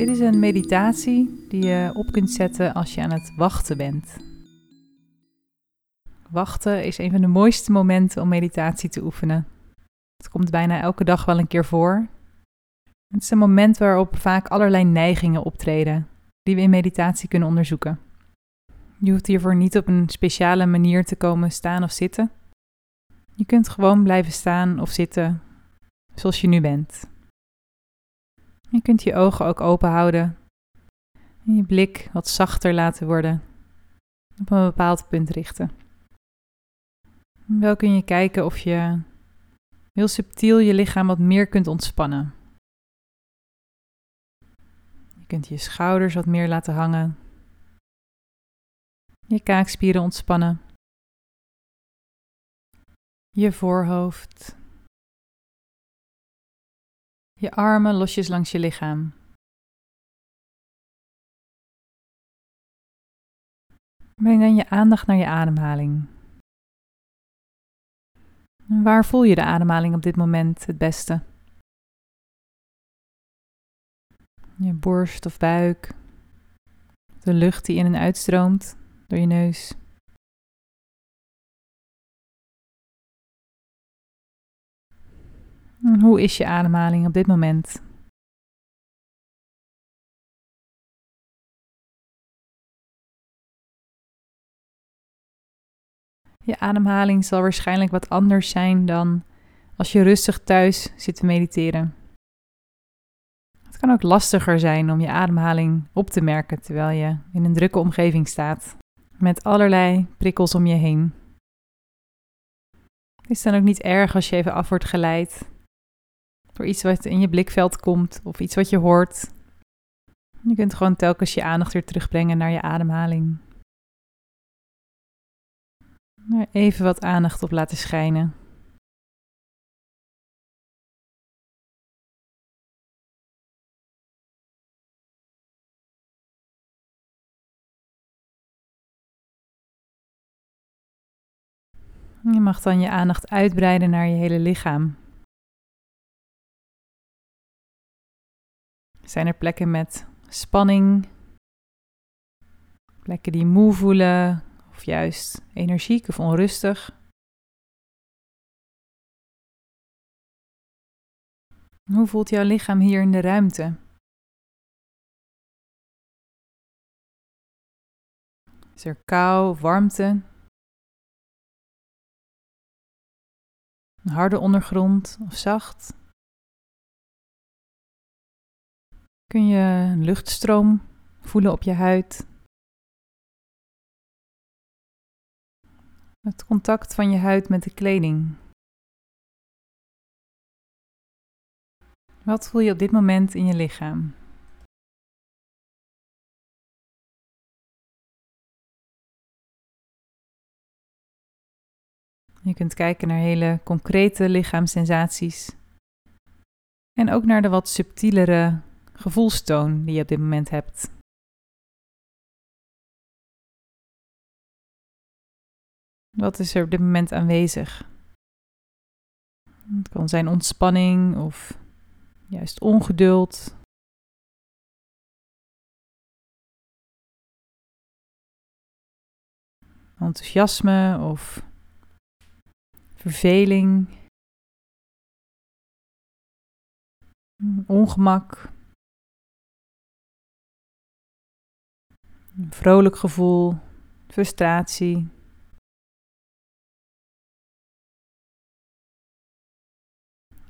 Dit is een meditatie die je op kunt zetten als je aan het wachten bent. Wachten is een van de mooiste momenten om meditatie te oefenen. Het komt bijna elke dag wel een keer voor. Het is een moment waarop vaak allerlei neigingen optreden, die we in meditatie kunnen onderzoeken. Je hoeft hiervoor niet op een speciale manier te komen staan of zitten. Je kunt gewoon blijven staan of zitten zoals je nu bent. Je kunt je ogen ook open houden en je blik wat zachter laten worden, op een bepaald punt richten. Wel kun je kijken of je heel subtiel je lichaam wat meer kunt ontspannen. Je kunt je schouders wat meer laten hangen, je kaakspieren ontspannen, je voorhoofd, je armen losjes langs je lichaam. Breng dan je aandacht naar je ademhaling. Waar voel je de ademhaling op dit moment het beste? Je borst of buik, de lucht die in en uitstroomt door je neus. Hoe is je ademhaling op dit moment? Je ademhaling zal waarschijnlijk wat anders zijn dan als je rustig thuis zit te mediteren. Het kan ook lastiger zijn om je ademhaling op te merken terwijl je in een drukke omgeving staat, met allerlei prikkels om je heen. Het is dan ook niet erg als je even af wordt geleid door iets wat in je blikveld komt of iets wat je hoort. Je kunt gewoon telkens je aandacht weer terugbrengen naar je ademhaling. Er even wat aandacht op laten schijnen. Je mag dan je aandacht uitbreiden naar je hele lichaam. Zijn er plekken met spanning? Plekken die moe voelen of juist energiek of onrustig? Hoe voelt jouw lichaam hier in de ruimte? Is er kou warmte? Een harde ondergrond of zacht? Kun je luchtstroom voelen op je huid? Het contact van je huid met de kleding. Wat voel je op dit moment in je lichaam? Je kunt kijken naar hele concrete lichaamssensaties en ook naar de wat subtielere gevoelstoon die je op dit moment hebt. Wat is er op dit moment aanwezig? Het kan zijn ontspanning of juist ongeduld. Enthousiasme of verveling. Ongemak. Vrolijk gevoel, frustratie.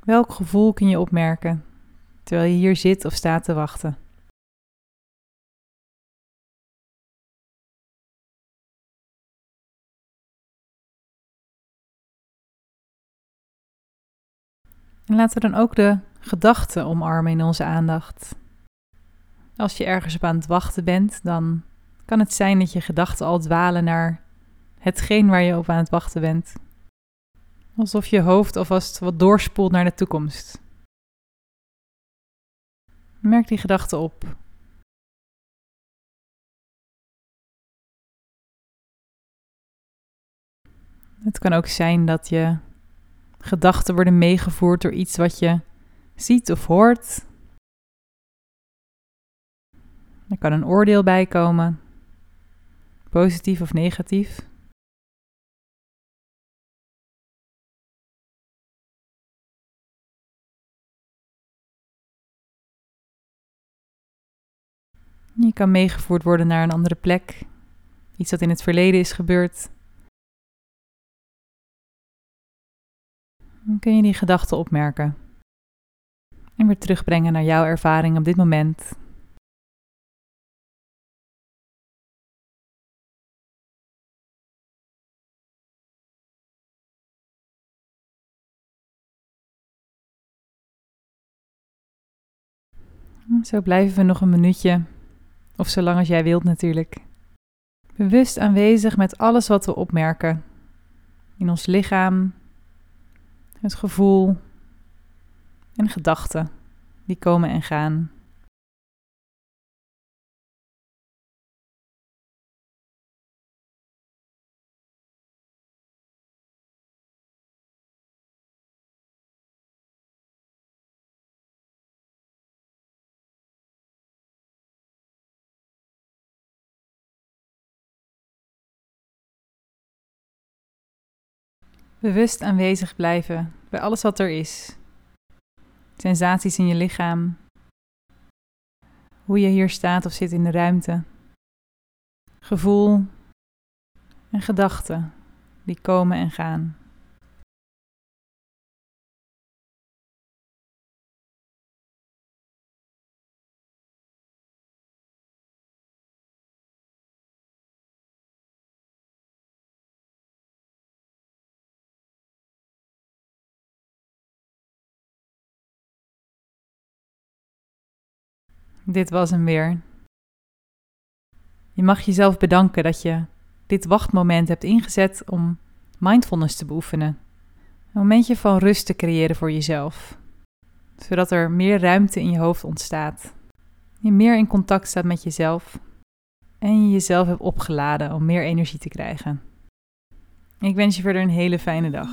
Welk gevoel kun je opmerken terwijl je hier zit of staat te wachten? En laten we dan ook de gedachten omarmen in onze aandacht. Als je ergens op aan het wachten bent, dan kan het zijn dat je gedachten al dwalen naar hetgeen waar je op aan het wachten bent. Alsof je hoofd alvast wat doorspoelt naar de toekomst. Merk die gedachten op. Het kan ook zijn dat je gedachten worden meegevoerd door iets wat je ziet of hoort Er kan een oordeel bij komen, positief of negatief. Je kan meegevoerd worden naar een andere plek, iets dat in het verleden is gebeurd. Dan kun je die gedachten opmerken en weer terugbrengen naar jouw ervaring op dit moment. Zo blijven we nog een minuutje, of zolang als jij wilt natuurlijk. Bewust aanwezig met alles wat we opmerken. In ons lichaam, het gevoel en gedachten die komen en gaan. Bewust aanwezig blijven bij alles wat er is. Sensaties in je lichaam. Hoe je hier staat of zit in de ruimte. Gevoel en gedachten die komen en gaan. Dit was hem weer. Je mag jezelf bedanken dat je dit wachtmoment hebt ingezet om mindfulness te beoefenen. Een momentje van rust te creëren voor jezelf, zodat er meer ruimte in je hoofd ontstaat. Je meer in contact staat met jezelf en je jezelf hebt opgeladen om meer energie te krijgen. Ik wens je verder een hele fijne dag.